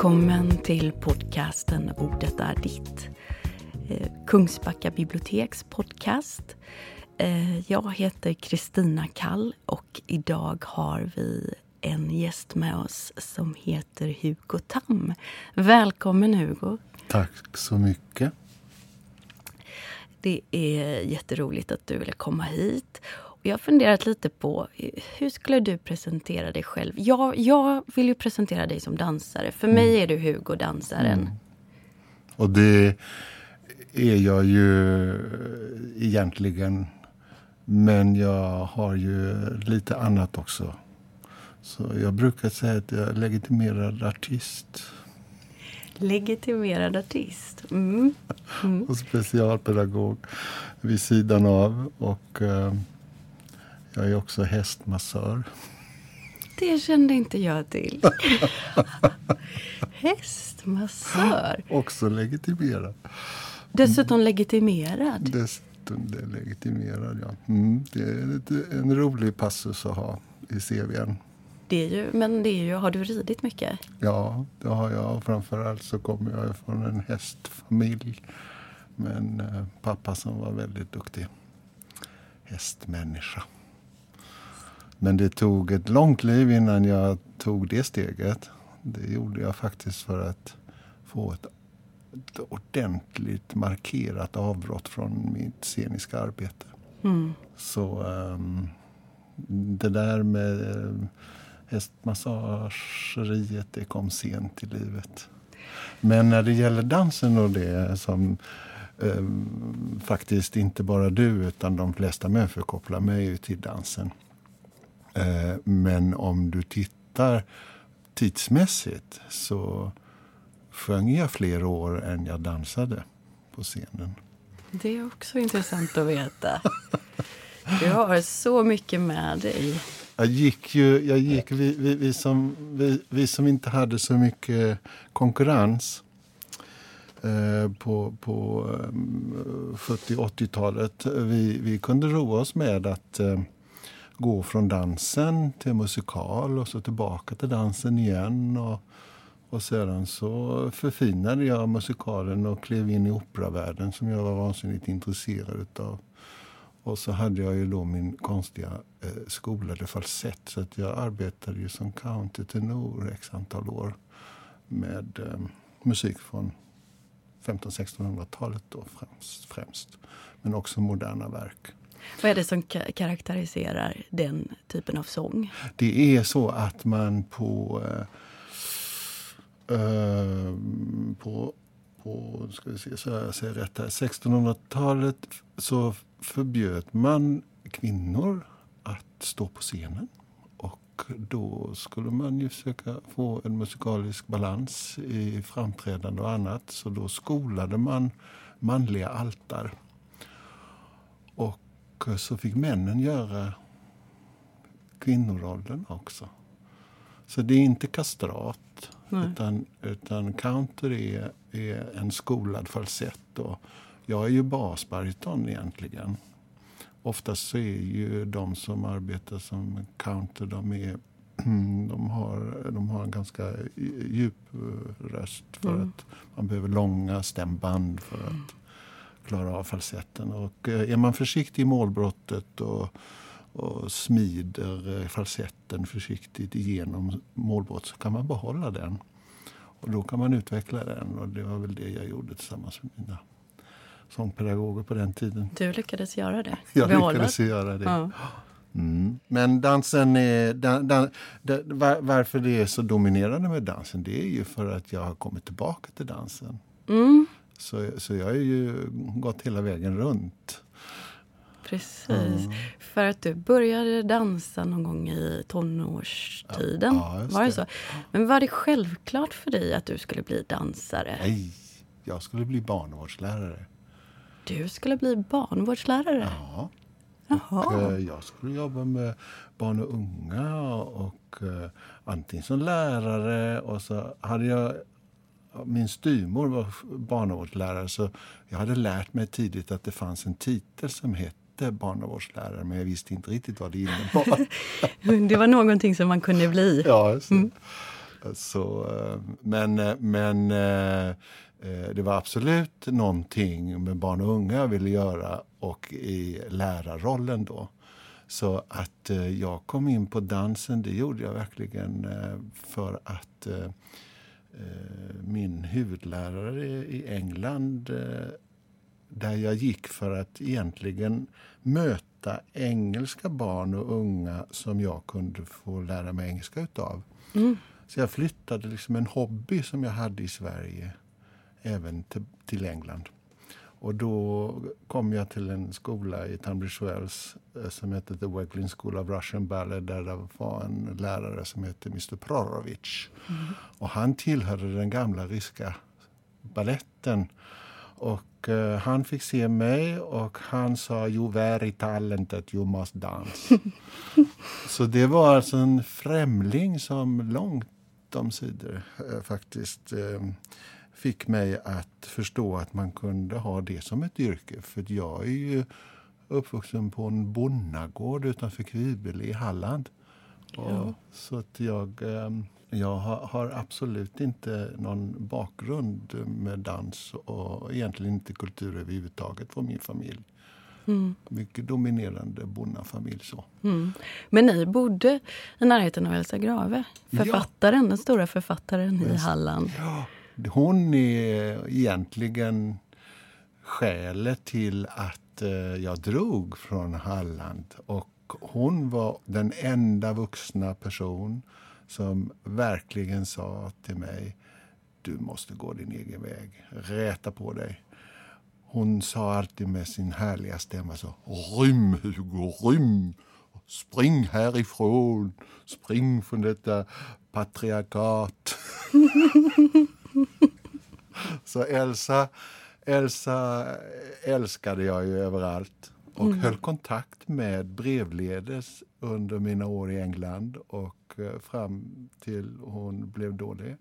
Välkommen till podcasten Ordet är ditt. Eh, Kungsbacka biblioteks podcast. Eh, jag heter Kristina Kall och idag har vi en gäst med oss som heter Hugo Tam. Välkommen Hugo! Tack så mycket. Det är jätteroligt att du ville komma hit. Jag har funderat lite på hur skulle du presentera dig själv? Jag, jag vill ju presentera dig som dansare. För mig mm. är du Hugo, dansaren. Mm. Och det är jag ju egentligen. Men jag har ju lite annat också. Så jag brukar säga att jag är legitimerad artist. Legitimerad artist. Mm. Mm. och specialpedagog vid sidan av. Och eh, jag är också hästmassör. Det kände inte jag till. Hästmassör. Också legitimerad. Dessutom legitimerad. Dessutom legitimerad, ja. Mm, det är en rolig passus att ha i CVn. Det är ju, men det är ju, har du ridit mycket? Ja, det har jag. Framförallt så kommer jag från en hästfamilj med en eh, pappa som var väldigt duktig hästmänniska. Men det tog ett långt liv innan jag tog det steget. Det gjorde jag faktiskt för att få ett, ordentligt markerat avbrott från mitt sceniska arbete. Mm. Så um, det där med uh, hästmassageriet, det kom sent i livet. Men när det gäller dansen och det som um, faktiskt inte bara du utan de flesta människor kopplar mig till dansen Eh, men om du tittar tidsmässigt så sjöng jag fler år än jag dansade på scenen. Det är också intressant att veta. Du har så mycket med dig. Jag gick ju, jag gick, vi, vi, vi som, vi, vi, som inte hade så mycket konkurrens eh, på, på eh, 70-80-talet. Vi, vi kunde roa oss med att eh, gå från dansen till musikal och så tillbaka till dansen igen. Och, och sedan så förfinade jag musikalen och klev in i operavärlden som jag var vansinnigt intresserad av. Och så hade jag ju då min konstiga eh, skolade falsett så att jag arbetade ju som countertenor x antal år med eh, musik från 1500-1600-talet då främst, främst. Men också moderna verk. Vad är det som karaktäriserar den typen av sång? Det är så att man på, uh, på, på ska vi se, så jag säger rätt här, 1600-talet så förbjöd man kvinnor att stå på scenen. Och då skulle man ju försöka få en musikalisk balans i framträdande och annat. Så då skolade man manliga altar. Och så fick männen göra kvinnorollen också. Så det är inte kastrat, utan, utan counter är, är en skolad falsett. Och jag är ju basbariton egentligen. Oftast så är ju de som arbetar som counter, de, är, de, har, de har en ganska djup röst för mm. att man behöver långa stämband för att klara av falsetten. Och eh, är man försiktig i målbrottet och, och smider eh, falsetten försiktigt igenom målbrottet så kan man behålla den. Och då kan man utveckla den och det var väl det jag gjorde tillsammans med mina sångpedagoger på den tiden. Du lyckades göra det? Jag Behålla. lyckades göra det. Ja. Mm. Men dansen är, dan, dan, dan, var, varför det är så dominerande med dansen det är ju för att jag har kommit tillbaka till dansen. Mm. Så, så jag har ju gått hela vägen runt. Precis. Mm. För att du började dansa någon gång i tonårstiden. Ja, var det så? Men var det självklart för dig att du skulle bli dansare? Nej, jag skulle bli barnvårdslärare. Du skulle bli barnvårdslärare? Ja. Och, eh, jag skulle jobba med barn och unga och eh, antingen som lärare och så hade jag min styrmor var barnavårdslärare så jag hade lärt mig tidigt att det fanns en titel som hette barnavårdslärare men jag visste inte riktigt vad det innebar. det var någonting som man kunde bli. Ja, mm. Så, eh, men men eh, det var absolut någonting med barn och unga jag ville göra och i lärarrollen då. Så att jag kom in på dansen, det gjorde jag verkligen för att min huvudlärare i England där jag gick för att egentligen möta engelska barn och unga som jag kunde få lära mig engelska utav. Mm. Så jag flyttade liksom en hobby som jag hade i Sverige även till, till England. Och då kom jag till en skola i Tunbridge Wells eh, som hette The Weglin School of Russian Ballet där det var en lärare som hette Mr Prorovic. Mm. Och han tillhörde den gamla ryska balletten. Och uh, han fick se mig och han sa you very talented, you must dance. Så det var alltså en främling som långt omsidor uh, faktiskt uh, fick mig att förstå att man kunde ha det som ett yrke. För jag är ju uppvuxen på en bonnagård utanför Kvibele i Halland. Ja. så att jag um, jag har, absolut inte någon bakgrund med dans och egentligen inte kultur överhuvudtaget från min familj. Mm. Mycket dominerande bonnafamilj. Så. Mm. Men ni bodde i närheten av Elsa Grave, författaren, ja. den stora författaren i Halland. Ja, hon är egentligen skälet till att eh, jag drog från Halland. Och hon var den enda vuxna person som verkligen sa till mig du måste gå din egen väg. Räta på dig. Hon sa alltid med sin härliga stämma så Rym, Hugo, rym! Spring härifrån! Spring från detta patriarkat! så Elsa, Elsa älskade jag ju överallt och mm. höll kontakt med brevledes under mina år i England och Eh, fram till hon blev dålig.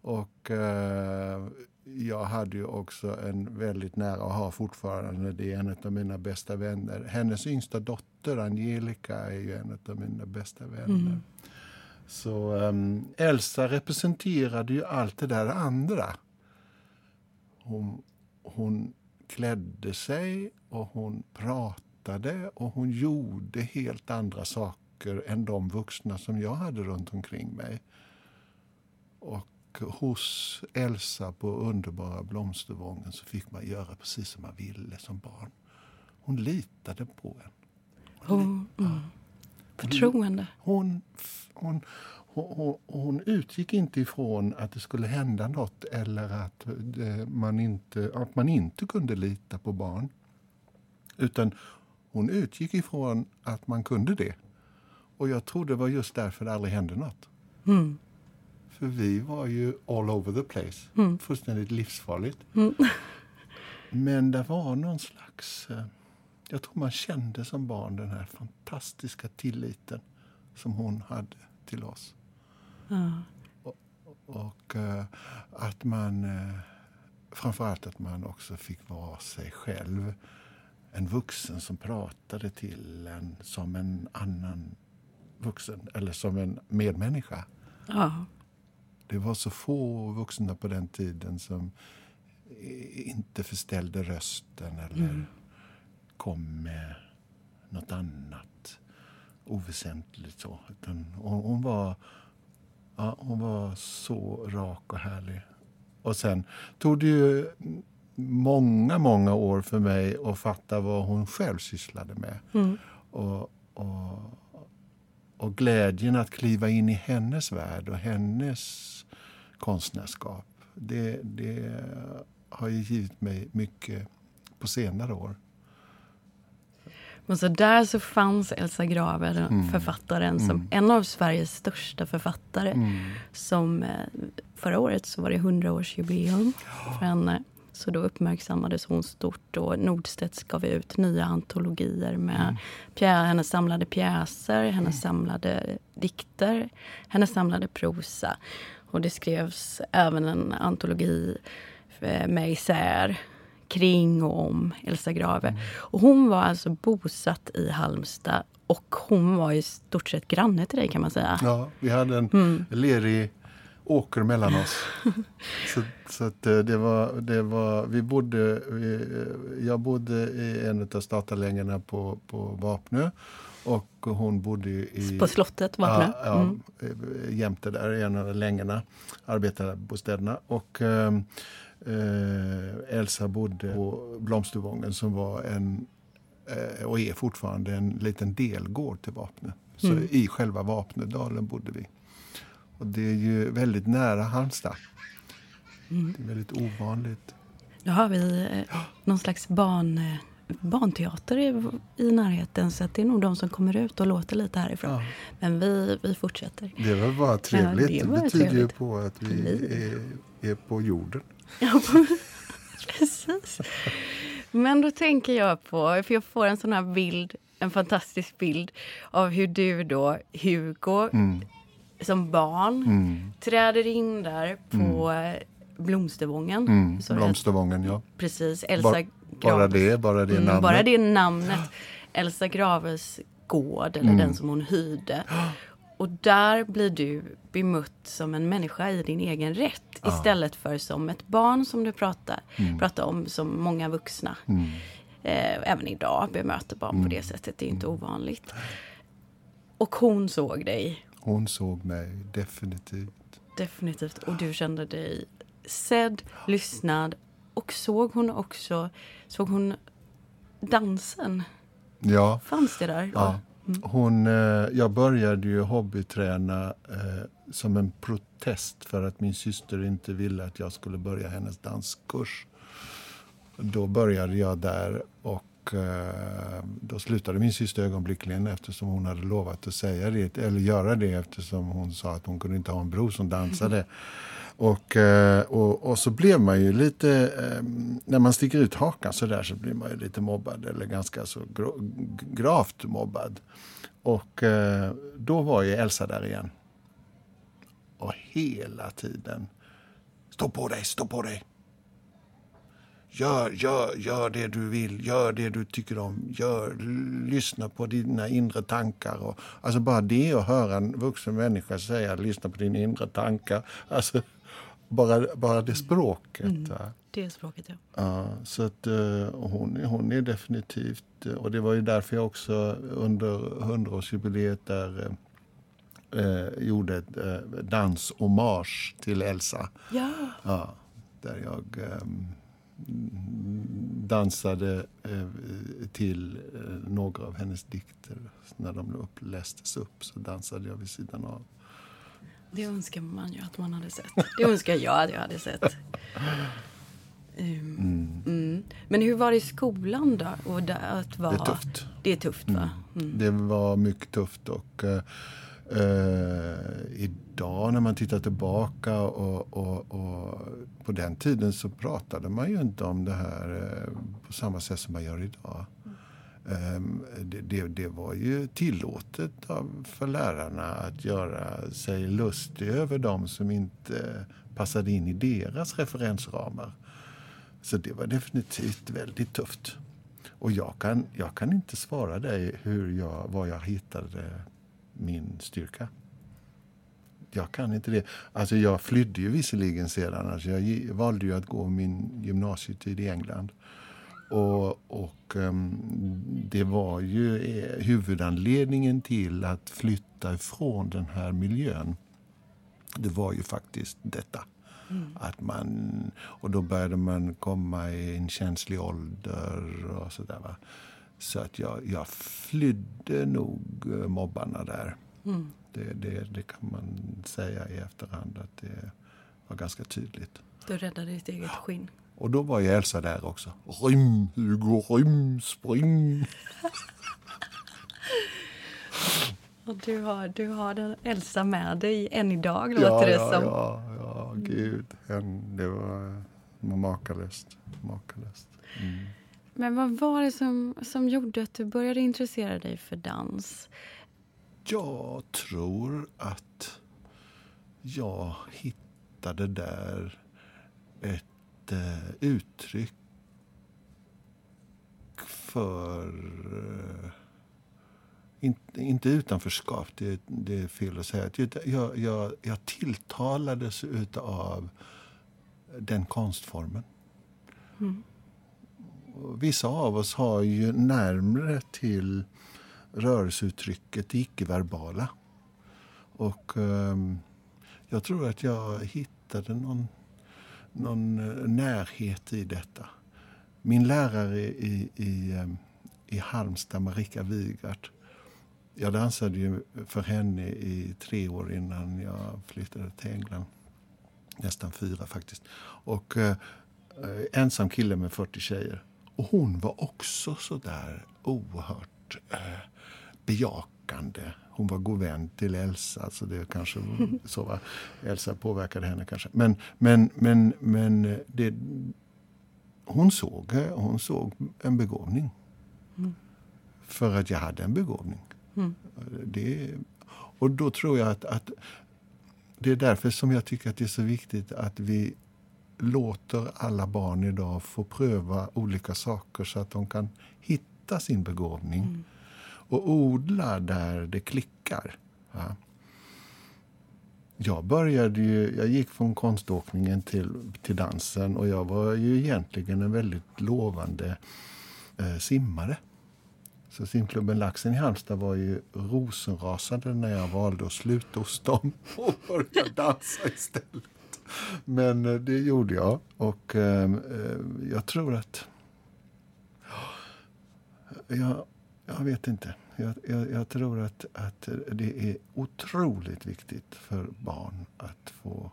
Och eh, jag hade ju också en väldigt nära, och har fortfarande, det är en av mina bästa vänner. Hennes yngsta dotter Angelica är ju en av mina bästa vänner. Mm. Så um, Elsa representerade ju allt det där andra. Hon, hon klädde sig och hon pratade och hon gjorde helt andra saker än de vuxna som jag hade runt omkring mig. Och hos Elsa på underbara Blomstervången så fick man göra precis som man ville som barn. Hon litade på en. Hon, oh, mm. Förtroende. Hon, hon, hon, hon, utgick inte ifrån att det skulle hända nåt eller att, man inte, att man inte kunde lita på barn. Utan hon utgick ifrån att man kunde det. Och jag tror det var just därför det aldrig hände något. Mm. För vi var ju all over the place. Mm. Fullständigt livsfarligt. Mm. Men det var någon slags... Eh, jag tror man kände som barn den här fantastiska tilliten som hon hade till oss. Ja. Och, och uh, att man... Uh, framförallt att man också fick vara sig själv. En vuxen som pratade till en som en annan vuxen eller som en medmänniska. Ja. Det var så få vuxna på den tiden som inte förställde rösten eller mm. kom med nåt annat oväsentligt. Så. Utan hon, var, ja, hon var så rak och härlig. Och sen tog det ju många, många år för mig att fatta vad hon själv sysslade med. Mm. Och, och och glädjen att kliva in i hennes värld och hennes konstnärskap. Det, det har ju givit mig mycket på senare år. Men så där så fanns Elsa Graver, mm. författaren, mm. som en av Sveriges största författare. Mm. Som eh, Förra året så var det 100-årsjubileum för henne. Så då uppmärksammades hon stort och Nordstedts gav ut nya antologier med mm. pjä, hennes samlade pjäser, hennes mm. samlade dikter, hennes samlade prosa. Och det skrevs även en antologi eh, med isär kring och om Elsa Grave. Mm. Och hon var alltså bosatt i Halmstad och hon var i stort sett granne till dig kan man säga. Ja, vi hade en mm. lerig åker mellan oss. så så att eh, det var, det var, vi bodde, vi, eh, jag bodde i en av statarlängorna på, på Vapnö och hon bodde i... På slottet, Vapnö? Ja, mm. jämte där, i en av längorna, arbetarbostäderna. Och eh, Elsa bodde på Blomstervången som var en, eh, och är fortfarande en liten delgård till Vapnö. Så mm. i själva Vapnödalen bodde vi. Och det är ju väldigt nära Halmstad. Mm. Det är väldigt ovanligt. Nu har vi eh, någon slags barn, eh, barnteater i, i närheten så det är nog de som kommer ut och låter lite härifrån. Ja. Men vi, vi fortsätter. Det var bara trevligt. Ja, det, det betyder trevligt. ju på att vi är, är på jorden. Ja, precis. Men då tänker jag på, för jag får en sån här bild, en fantastisk bild av hur du då, Hugo, mm. som barn mm. träder in där på mm. Blomstervången. Mm, Blomstervången, ja. Precis. Elsa ba bara det, bara det mm, namnet. Bara det namnet. Elsa Graves gård, eller mm. den som hon hyrde. Och där blir du bemött som en människa i din egen rätt ja. istället för som ett barn som du pratar, mm. pratar om som många vuxna. Mm. Eh, även idag bemöter barn mm. på det sättet. Det är inte mm. ovanligt. Och hon såg dig. Hon såg mig, definitivt. Definitivt. Och du kände dig sedd, lyssnad och såg hon också såg hon dansen? Ja. Fanns det där? Ja. Hon, eh, jag började ju hobbyträna eh, som en protest för att min syster inte ville att jag skulle börja hennes danskurs. Då började jag där och eh, då slutade min syster ögonblickligen eftersom hon hade lovat att säga det, eller göra det eftersom hon sa att hon kunde inte ha en bror som dansade. Och, eh, och, och, så blev man ju lite, eh, när man sticker ut hakan så där så blir man ju lite mobbad eller ganska så gravt mobbad. Och eh, då var ju Elsa där igen. Och hela tiden, stå på dig, stå på dig. Gör, gör, gör det du vill, gör det du tycker om. Gör, lyssna på dina inre tankar. Och, alltså bara det att höra en vuxen människa säga lyssna på dina inre tankar. Alltså, bara, bara det språket. Mm, det språket, ja. ja så att, uh, hon, hon är definitivt... Och det var ju därför jag också under hundraårsjubileet där uh, gjorde ett uh, danshommage till Elsa. Ja. ja där jag um, dansade till några av hennes dikter. När de upplästes upp så dansade jag vid sidan av. Det önskar man ju att man hade sett. Det önskar jag att jag hade sett. Um, mm. Men hur var det i skolan då? Och att vara, det är tufft. Det är tufft va? Mm. mm. Det var mycket tufft och uh, uh, idag när man tittar tillbaka och, och, och, på den tiden så pratade man ju inte om det här uh, på samma sätt som man gör idag. Ehm, det, det, det, var ju tillåtet för lärarna att göra sig lustig över dem som inte passade in i deras referensramar. Så det var definitivt väldigt tufft. Och jag kan, jag kan inte svara dig hur jag, var jag hittade min styrka. Jag kan inte det. Alltså jag flydde ju visserligen sedan. Alltså jag valde ju att gå min gymnasietid i England. Och, och um, det var ju eh, huvudanledningen till att flytta ifrån den här miljön. Det var ju faktiskt detta. Mm. Att man, och då började man komma i en känslig ålder och sådär. Va? Så att jag, jag flydde nog eh, mobbarna där. Mm. Det, det, det, kan man säga i efterhand att det var ganska tydligt. Du räddade ditt eget skinn? Och då var ju Elsa där också. Rym, Hugo, rym, spring. Och du har, du har den Elsa med dig än idag, låter ja, det ja, som. Ja, ja, gud. Det var makalöst. makalöst. Mm. Men vad var det som, som gjorde att du började intressera dig för dans? Jag tror att jag hittade där ett eh, uttryck för... Eh, inte, inte utanförskap, det, det är fel att säga. Jag, jag, jag tilltalades av den konstformen. Mm. Vissa av oss har ju närmre till rörelseuttrycket det icke-verbala. Och um, jag tror att jag hittade någon, någon eh, närhet i detta. Min lärare i, i, ehm, i Halmstad, Marika Wigart, jag dansade ju för henne i tre år innan jag flyttade till England. Nästan fyra faktiskt. Och eh, eh ensam kille med 40 tjejer. Och hon var också så där oerhört eh, bejakande. Hon var god vän till Elsa, alltså det kanske så var. Elsa påverkade henne kanske. Men, men, men, men det, hon, såg, hon såg en begåvning. Mm. För att jag hade en begåvning. Mm. Det, och då tror jag att, att det är därför som jag tycker att det är så viktigt att vi låter alla barn idag få pröva olika saker så att de kan hitta sin begåvning. Mm. Och odla där det klickar. Ja. Jag började ju, jag gick från konståkningen till, till dansen och jag var ju egentligen en väldigt lovande eh, simmare. Så simklubben Laxen i Halmstad var ju rosenrasande när jag valde att sluta hos dem och börja dansa istället. Men eh, det gjorde jag. Och eh, eh jag tror att... Jag, jag vet inte. Jag, jag, jag, tror att, att det är otroligt viktigt för barn att få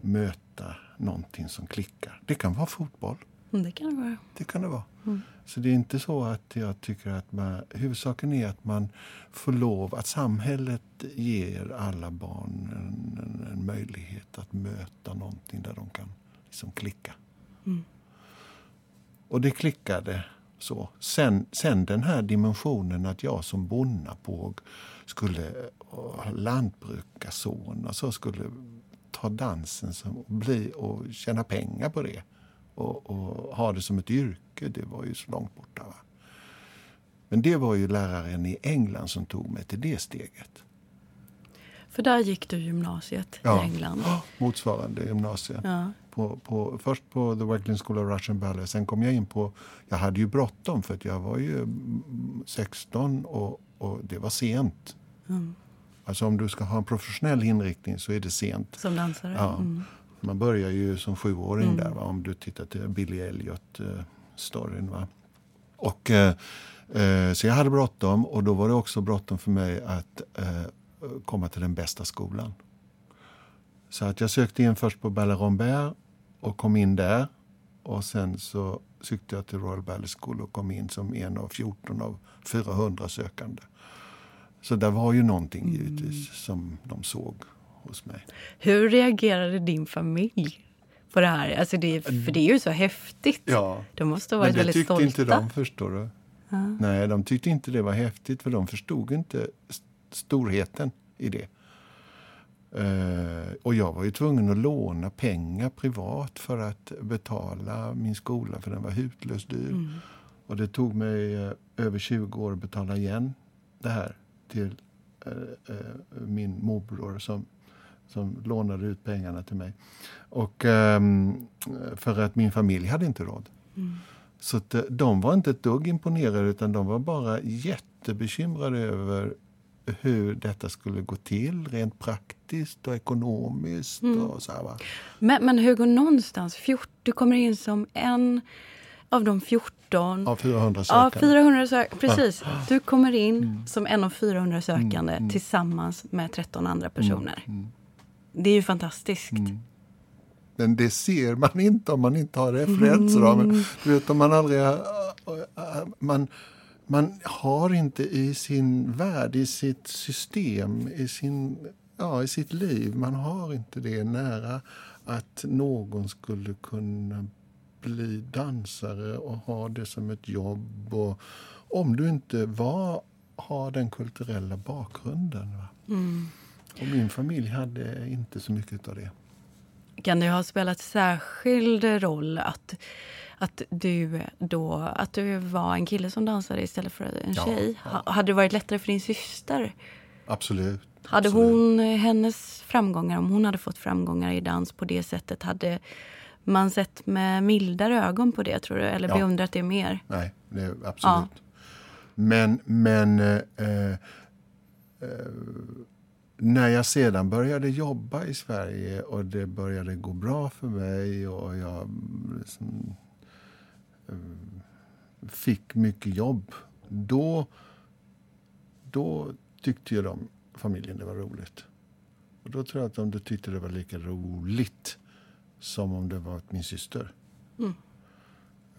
möta någonting som klickar. Det kan vara fotboll. Mm, det kan det vara. Det kan det vara. Mm. Så det är inte så att jag tycker att man, huvudsaken är att man får lov, att samhället ger alla barn en, en, en möjlighet att möta någonting där de kan liksom klicka. Mm. Och det klickade så. Sen, sen den här dimensionen att jag som bonnapåg skulle lantbrukarson och så skulle ta dansen som, bli, och tjäna pengar på det och, och, ha det som ett yrke, det var ju så långt borta. Va? Men det var ju läraren i England som tog mig till det steget. För där gick du gymnasiet ja. i England? Ja, motsvarande gymnasiet. Ja. På, på, först på The Wakeling School of Russian Ballet. Sen kom jag in på... Jag hade ju bråttom för att jag var ju 16 och, och det var sent. Mm. Alltså om du ska ha en professionell inriktning så är det sent. Som dansare? Ja. Mm. Man börjar ju som sjuåring mm. där, va? om du tittar till Billy Elliot-storyn. Eh, och, eh, så jag hade bråttom och då var det också bråttom för mig att eh, komma till den bästa skolan. Så att jag sökte in först på Ballet Rombert och kom in där. Och sen så sökte jag till Royal Ballet School och kom in som en av 14 av 400 sökande. Så det var ju någonting mm. givetvis som de såg hos mig. Hur reagerade din familj på det här? Alltså det, för det är ju så häftigt. Ja, de måste ha varit men det tyckte inte de, förstår du. Ja. Nej, de tyckte inte det var häftigt för de förstod inte storheten i det. Uh, och jag var ju tvungen att låna pengar privat för att betala min skola, för den var hutlöst dyr. Mm. Och det tog mig uh, över 20 år att betala igen det här till uh, min morbror som som lånade ut pengarna till mig. Och, um, för att min familj hade inte råd. Mm. Så att, eh, de var inte ett dugg imponerade utan de var bara jättebekymrade över hur detta skulle gå till rent praktiskt och ekonomiskt. Mm. Och så här, men, men Hugo, någonstans, fjort, du kommer in som en av de 14... Av 400 sökande. Ja, 400 sök precis. Du kommer in mm. som en av 400 sökande mm. tillsammans med 13 andra personer. Mm. mm. Det är ju fantastiskt. Mm. Men det ser man inte om man inte har referenser. Mm. Du vet, om man aldrig... Man, man har inte i sin värld, i sitt system, i, sin, ja, i sitt liv, man har inte det nära att någon skulle kunna bli dansare och ha det som ett jobb. Och, om du inte var, har den kulturella bakgrunden. Mm. Och min familj hade inte så mycket av det. Kan det ha spelat särskild roll att, att du då att du var en kille som dansade istället för en Ja, tjej. ja. Ha- Hade det varit lättare för din syster? Absolut. Hade absolut. hon eh, hennes framgångar, om hon hade fått framgångar i dans på det sättet, hade man sett med mildare ögon på det tror du? Eller Ja. beundrat det mer? Nej, det absolut. Men, men eh, eh, när jag sedan började jobba i Sverige och det började gå bra för mig och jag liksom, eh, fick mycket jobb, då, då tyckte ju de, familjen det var roligt. Och då tror jag att de tyckte det var lika roligt som om det var min syster.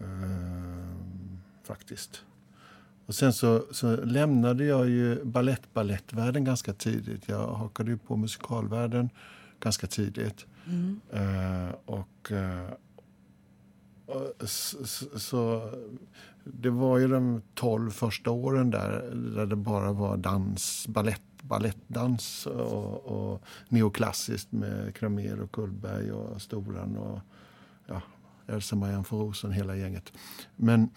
Ehm, faktiskt. Och sen så, så lämnade jag ju ballett ballettvärlden ganska tidigt. Jag hakade ju på musikalvärlden ganska tidigt. Eh, och, eh, och s- så det var ju de tolv första åren där, där det bara var dans, ballett, ballettdans och, och neoklassiskt med Kramer och Kullberg och Storan och ja, Elsa Marianne von Rosen, hela gänget. Men,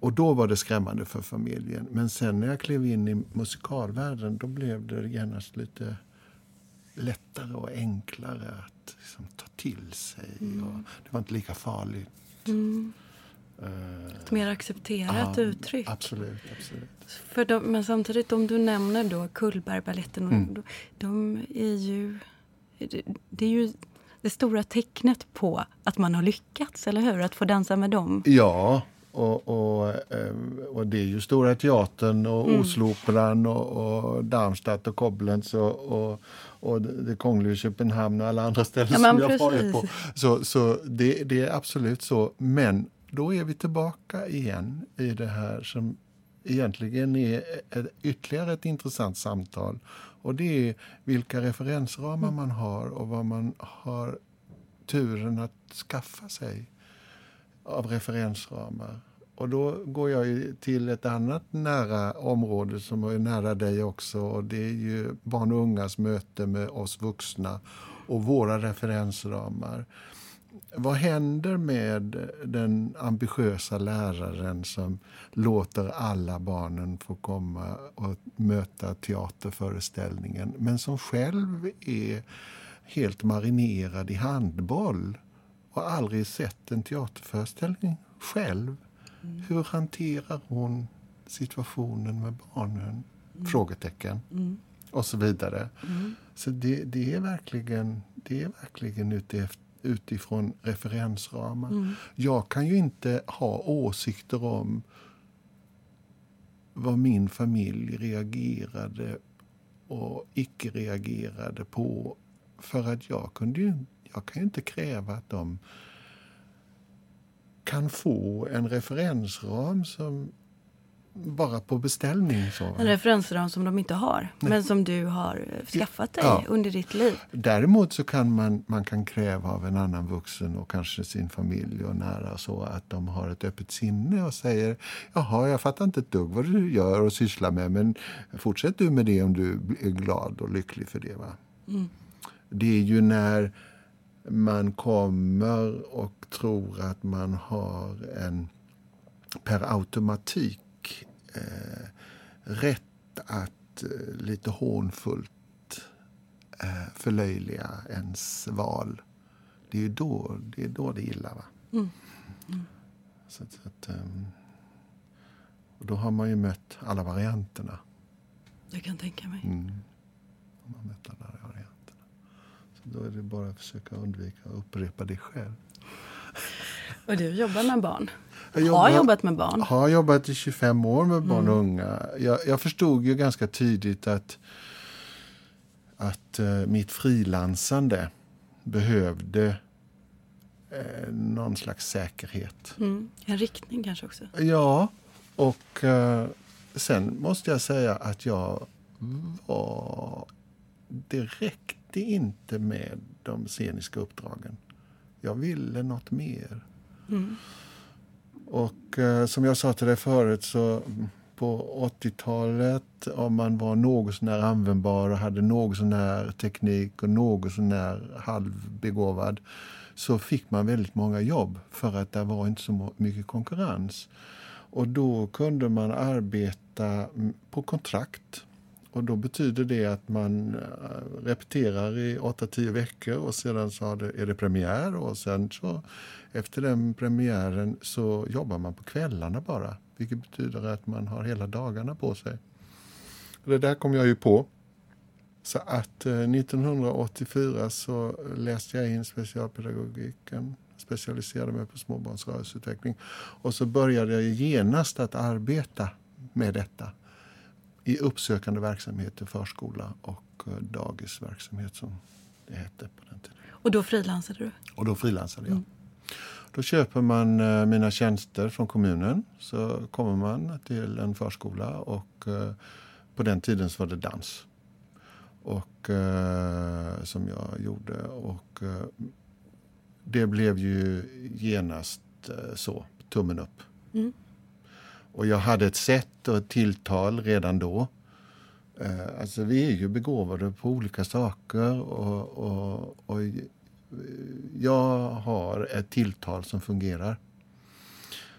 och då var det skrämmande för familjen. Men sen när jag klev in i musikalvärlden då blev det genast lite lättare och enklare att liksom, ta till sig. Och det var inte lika farligt. Eh, Ett mer accepterat ja, uttryck. Absolut, absolut. För de, men samtidigt, om du nämner då Cullbergbaletten, Mm. de, de är ju... Det, det är ju det stora tecknet på att man har lyckats, eller hur? Att få dansa med dem. Ja, och, och, eh, och det är ju Stora Teatern och Oslooperan och, och Darmstadt och Koblenz och, och, och det Kungliga Köpenhamn och alla andra ställen Ja, som jag varit på. Så, så det, det är absolut så. Men då är vi tillbaka igen i det här som egentligen är ett, ytterligare ett intressant samtal. Och det är vilka referensramar man har och vad man har turen att skaffa sig av referensramar. Och då går jag ju till ett annat nära område som är nära dig också. Och det är ju barn och ungas möte med oss vuxna och våra referensramar. Vad händer med den ambitiösa läraren som låter alla barnen få komma och möta teaterföreställningen men som själv är helt marinerad i handboll och aldrig sett en teaterföreställning själv. Hur hanterar hon situationen med barnen? Frågetecken. Och så vidare. Så det, det är verkligen, det är verkligen utif- utifrån referensramar. Jag kan ju inte ha åsikter om vad min familj reagerade och icke reagerade på. För att jag, kunde ju, jag kan ju inte kräva att de kan få en referensram som bara på beställning. Så. En referensram som de inte har, men som du har eh, skaffat dig Ja. under ditt liv. Däremot så kan man, man kan kräva av en annan vuxen och kanske sin familj och nära så att de har ett öppet sinne och säger jaha, jag fattar inte ett dugg vad du gör och sysslar med men fortsätt du med det om du är glad och lycklig för det. Va? Det är ju när man kommer och tror att man har en per automatik eh, rätt att eh, lite hånfullt eh, förlöjliga ens val. Det är ju då det, är då det illa. Va? Så att, så att, ehm, och då har man ju mött alla varianterna. Jag kan tänka mig. Mm. Har man mött alla varianterna. Så då är det bara att försöka undvika att upprepa det själv. Och du jobbar med barn. Jag Har jobbar- jobbat med barn. har jobbat i 25 år med barn och unga. Jag, jag förstod ju ganska tidigt att, att eh, mitt frilansande behövde eh, någon slags säkerhet. Mm. En riktning kanske också. Ja, och eh, sen måste jag säga att jag var... Det räckte inte med de sceniska uppdragen. Jag ville något mer. Och eh, som jag sa till dig förut så på 80-talet om man var något sånär användbar och hade något sånär teknik och något sånär halvbegåvad så fick man väldigt många jobb för att det var inte så mycket konkurrens. Och då kunde man arbeta på kontrakt. Och då betyder det att man eh, repeterar i 8-10 veckor och sedan så är det premiär och sen så efter den premiären så jobbar man på kvällarna bara. Vilket betyder att man har hela dagarna på sig. Det där kom jag ju på. Så att eh, 1984 så läste jag in specialpedagogiken, specialiserade mig på småbarnsrörelseutveckling. Och så började jag genast att arbeta med detta i uppsökande verksamhet i förskola och eh, dagisverksamhet som det hette på den tiden. Och då frilansade du? Och då frilansade jag. Mm. Då köper man eh, mina tjänster från kommunen. Så kommer man till en förskola och på den tiden så var det dans och, eh, som jag gjorde. Och eh, det blev ju genast eh, så, tummen upp. Mm. Och jag hade ett sätt och ett tilltal redan då. Eh, alltså vi är ju begåvade på olika saker och, och, och jag har ett tilltal som fungerar.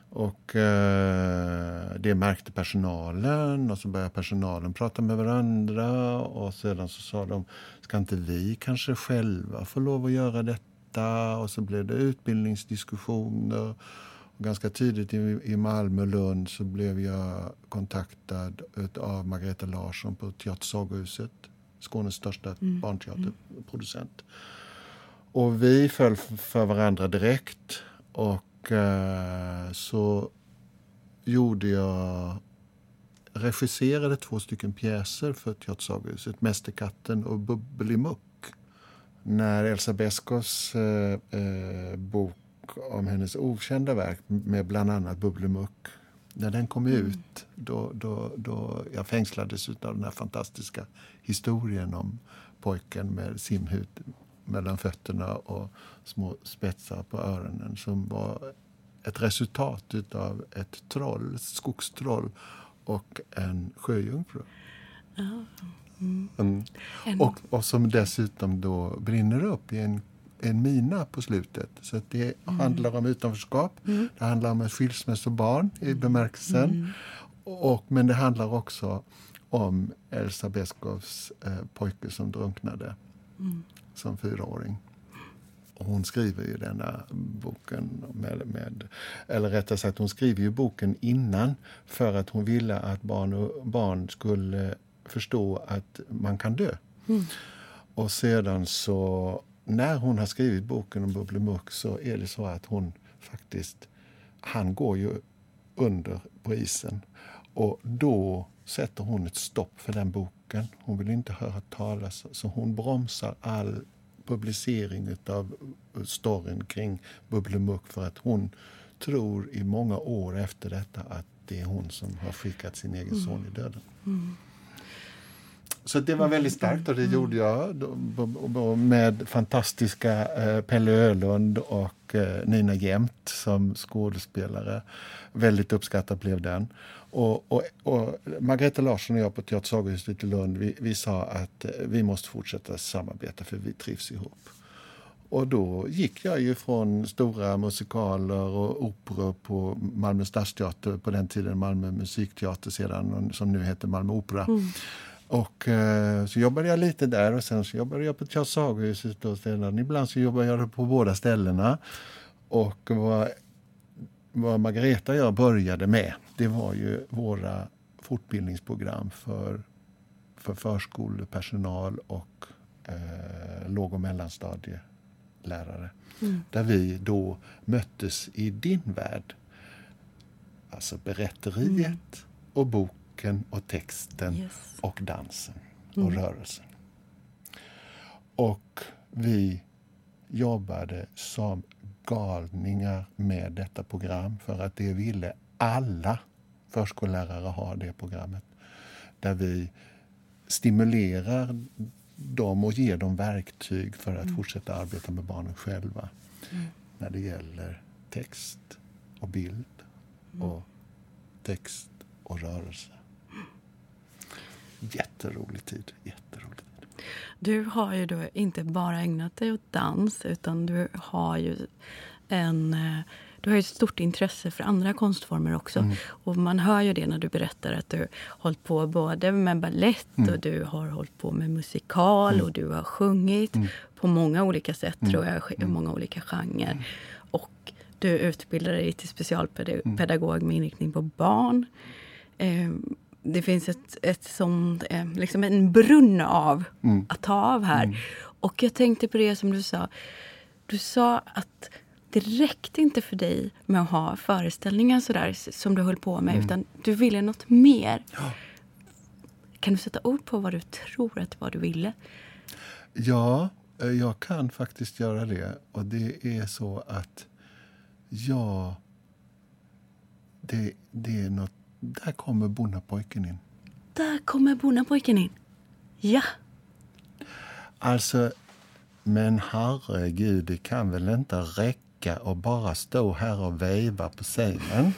Och eh, det märkte personalen och så började personalen prata med varandra och sedan så sa de, ska inte vi kanske själva få lov att göra detta? Och så blev det utbildningsdiskussioner. Ganska tidigt i, Malmö och Lund så blev jag kontaktad av Margareta Larsson på Teatersagohuset, Skånes största mm. barnteaterproducent. Och vi föll för varandra direkt. Och och eh, så gjorde jag regisserade två stycken pjäser för Teatersagohuset, Mästerkatten och Bubbelimuck. När Elsa Beskows eh, eh, bok om hennes okända verk med bland annat Bubbelimuck när den kom mm. ut, då, då, då jag fängslades av den här fantastiska historien om pojken med simhud mellan fötterna och små spetsar på öronen som var ett resultat av ett troll, ett skogstroll och en sjöjungfru. Mm. Mm. Och, och som dessutom då brinner upp i en, en mina på slutet. Så det mm. handlar om utanförskap, mm. det handlar om skilsmässobarn i mm. bemärkelsen. Mm. Och, men det handlar också om Elsa Beskows eh, pojke som drunknade som fyraåring. Och hon skriver ju denna boken, med, med, eller rättare sagt hon skriver ju boken innan för att hon ville att barn, och, barn skulle förstå att man kan dö. Mm. Och sedan så, när hon har skrivit boken om Bubblemuck så är det så att hon faktiskt, han går ju under på isen. Och då sätter hon ett stopp för den boken. Hon vill inte höra talas, så hon bromsar all publicering av storyn kring Bubblemuck för att hon tror i många år efter detta att det är hon som har skickat sin egen mm. son i döden. Mm. Så det var väldigt starkt och det mm. gjorde jag med fantastiska eh, Pelle Ölund och eh, Nina Jämt som skådespelare. Väldigt uppskattad blev den. Och, och, och Margareta Larsson och jag på Teatersagohuset i Lund vi, vi sa att eh, vi måste fortsätta samarbeta för vi trivs ihop. Och då gick jag ju från stora musikaler och operor på Malmö stadsteater, på den tiden Malmö musikteater sedan, som nu heter Malmö opera. Mm. Och eh, så jobbade jag lite där och sen så jobbade jag på Teatersagohuset och sedan ibland så jobbade jag på båda ställena. Och vad, vad Margareta och jag började med det var ju våra fortbildningsprogram för, för förskolepersonal och eh, låg och mellanstadielärare. Mm. Där vi då möttes i din värld. Alltså berätteriet mm. och boken och texten yes. och dansen och mm. rörelsen. Och vi jobbade som galningar med detta program för att det ville alla förskollärare ha det programmet. Där vi stimulerar dem och ger dem verktyg för att mm. fortsätta arbeta med barnen själva. Mm. När det gäller text och bild mm. och text och rörelse. Jätterolig tid. Jätterolig tid. Du har ju då inte bara ägnat dig åt dans utan du har ju en eh, du har ett stort intresse för andra konstformer också. Mm. Och man hör ju det när du berättar att du har hållit på både med ballett mm. och du har hållit på med musikal mm. och du har sjungit mm. på många olika sätt, mm. tror jag, i mm. många olika genrer. Och du utbildar dig till specialpedagog med inriktning på barn. Eh, det finns ett, ett sånt, eh, liksom en brunn av att ta av här. Och jag tänkte på det som du sa. Du sa att det räckte inte för dig med att ha föreställningar sådär som du höll på med, mm. utan du ville något mer. Ja. Kan du sätta ord på vad du tror att vad du ville? Ja, eh, jag kan faktiskt göra det. Och det är så att ja, det, det är något... Där kommer bonnapojken in. Där kommer bonnapojken in. Ja. Alltså, men herregud, det kan väl inte räcka att bara stå här och veva på scenen.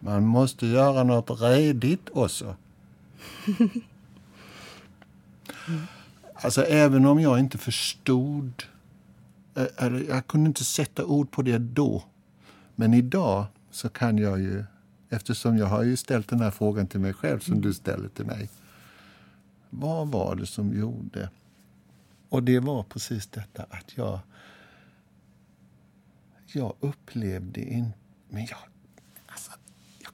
Man måste göra något redigt också. Alltså även om jag inte förstod, eh, eller jag kunde inte sätta ord på det då. Men idag så kan jag ju, eftersom jag har ju ställt den här frågan till mig själv som du ställer till mig. Vad var det som gjorde? Och det var precis detta att jag jag upplevde inte... Men jag, alltså, jag,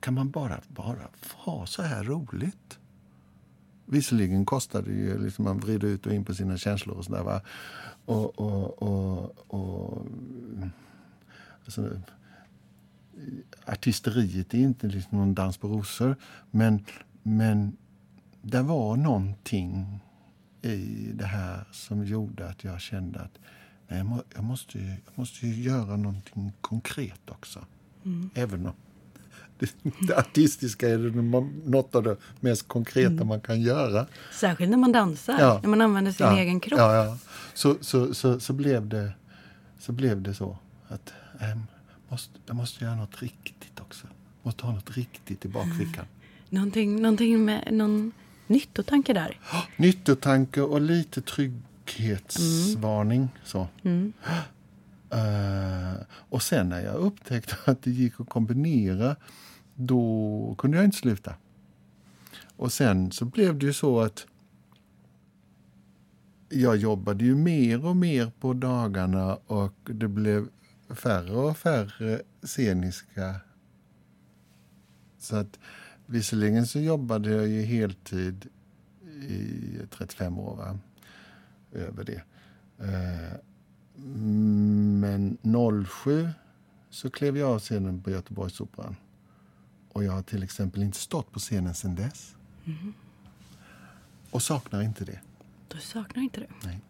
kan man bara, bara ha så här roligt? Visserligen kostar det ju, liksom, man vrider ut och in på sina känslor och sådär. Och, och, och, och alltså, artisteriet är inte liksom någon dans på rosor. Men, men det var någonting i det här som gjorde att jag kände att jag, må, jag, måste, jag måste göra någonting konkret också. Mm. Även om det, artistiska är det något av det mest konkreta mm. man kan göra. Särskilt när man dansar, ja. när man använder sin ja. egen kropp. Ja. Så, så, så, så, blev det, så blev det så att äh, måste, jag måste göra något riktigt också. Måste ha något riktigt i bakfickan. Någonting, någonting med någon nyttotanke där? Nyttotanke och lite trygg trygghetsvarning. Mm. Så. Mm. Uh, och sen när jag upptäckte att det gick att kombinera, då kunde jag inte sluta. Och sen så blev det ju så att jag jobbade ju mer och mer på dagarna och det blev färre och färre sceniska. Så att visserligen så jobbade jag ju heltid i 35 år. Va? över det. Eh, men 07 så klev jag av scenen på Göteborgsoperan. Och jag har till exempel inte stått på scenen sedan dess. Mm. Och saknar inte det. Du saknar inte det? Nej.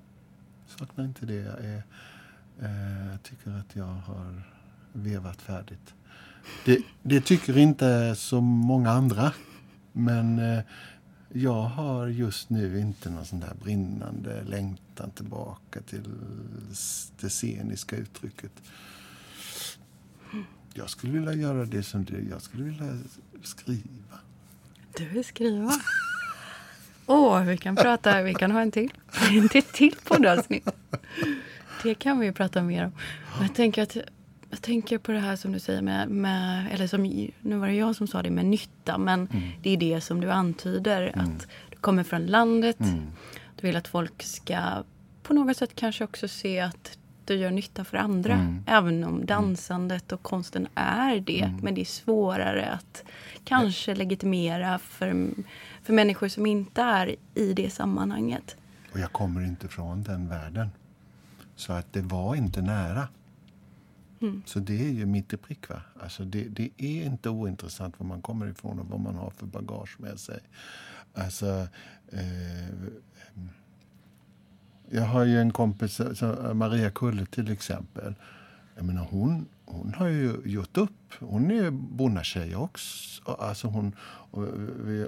Saknar inte det. Jag är, eh, tycker att jag har vevat färdigt. Det, det tycker inte så många andra. Men eh, jag har just nu inte någon sån där brinnande längtan tillbaka till det sceniska uttrycket. Jag skulle vilja göra det som du. Jag skulle vilja skriva. Du vill skriva? Åh, oh, vi kan prata. Vi kan ha en till. En till poddavsnitt. Det kan vi prata mer om. Jag tänker att jag tänker på det här som du säger med, med eller som, nu var det jag som sa det med nytta, men mm. det är det som du antyder, mm. att du kommer från landet, mm. du vill att folk ska på något sätt kanske också se att du gör nytta för andra. Mm. Även om dansandet och konsten är det, mm. men det är svårare att kanske legitimera för, för människor som inte är i det sammanhanget. Och jag kommer inte från den världen. Så att det var inte nära. Mm. Så det är ju mitt i prick. Va? Alltså det, det, är inte ointressant var man kommer ifrån och vad man har för bagage med sig. Alltså, eh, jag har ju en kompis, Maria Kulle till exempel. Jag menar, hon, hon har ju gjort upp. Hon är bonnatjej också. Alltså hon, vi,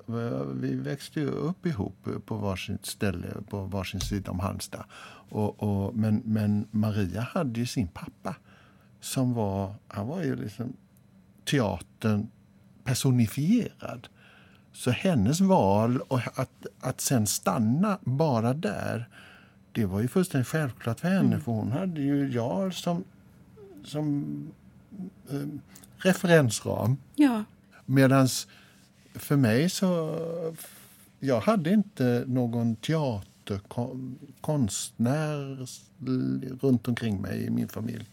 vi växte ju upp ihop på varsitt ställe på varsin sida om Halmstad. Och, och, men, men Maria hade ju sin pappa som var, han var ju liksom teatern personifierad. Så hennes val och att, att sen stanna bara där, det var ju fullständigt självklart för henne. Mm. För hon hade ju jag som, som eh, referensram. Ja. Medan för mig så... Jag hade inte någon teaterkonstnär runt omkring mig i min familj.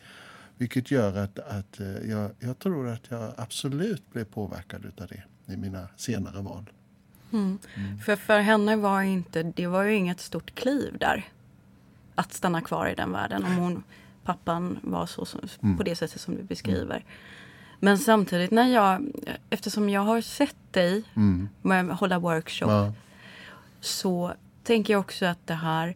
Vilket gör att, att eh, jag, jag tror att jag absolut blev påverkad av det i mina senare val. Mm. Mm. För, för henne var inte, det var ju inget stort kliv där. Att stanna kvar i den världen om hon, pappan var så, mm. på det sättet som du beskriver. Mm. Men samtidigt när jag, eftersom jag har sett dig mm. med hålla workshop ja. så tänker jag också att det här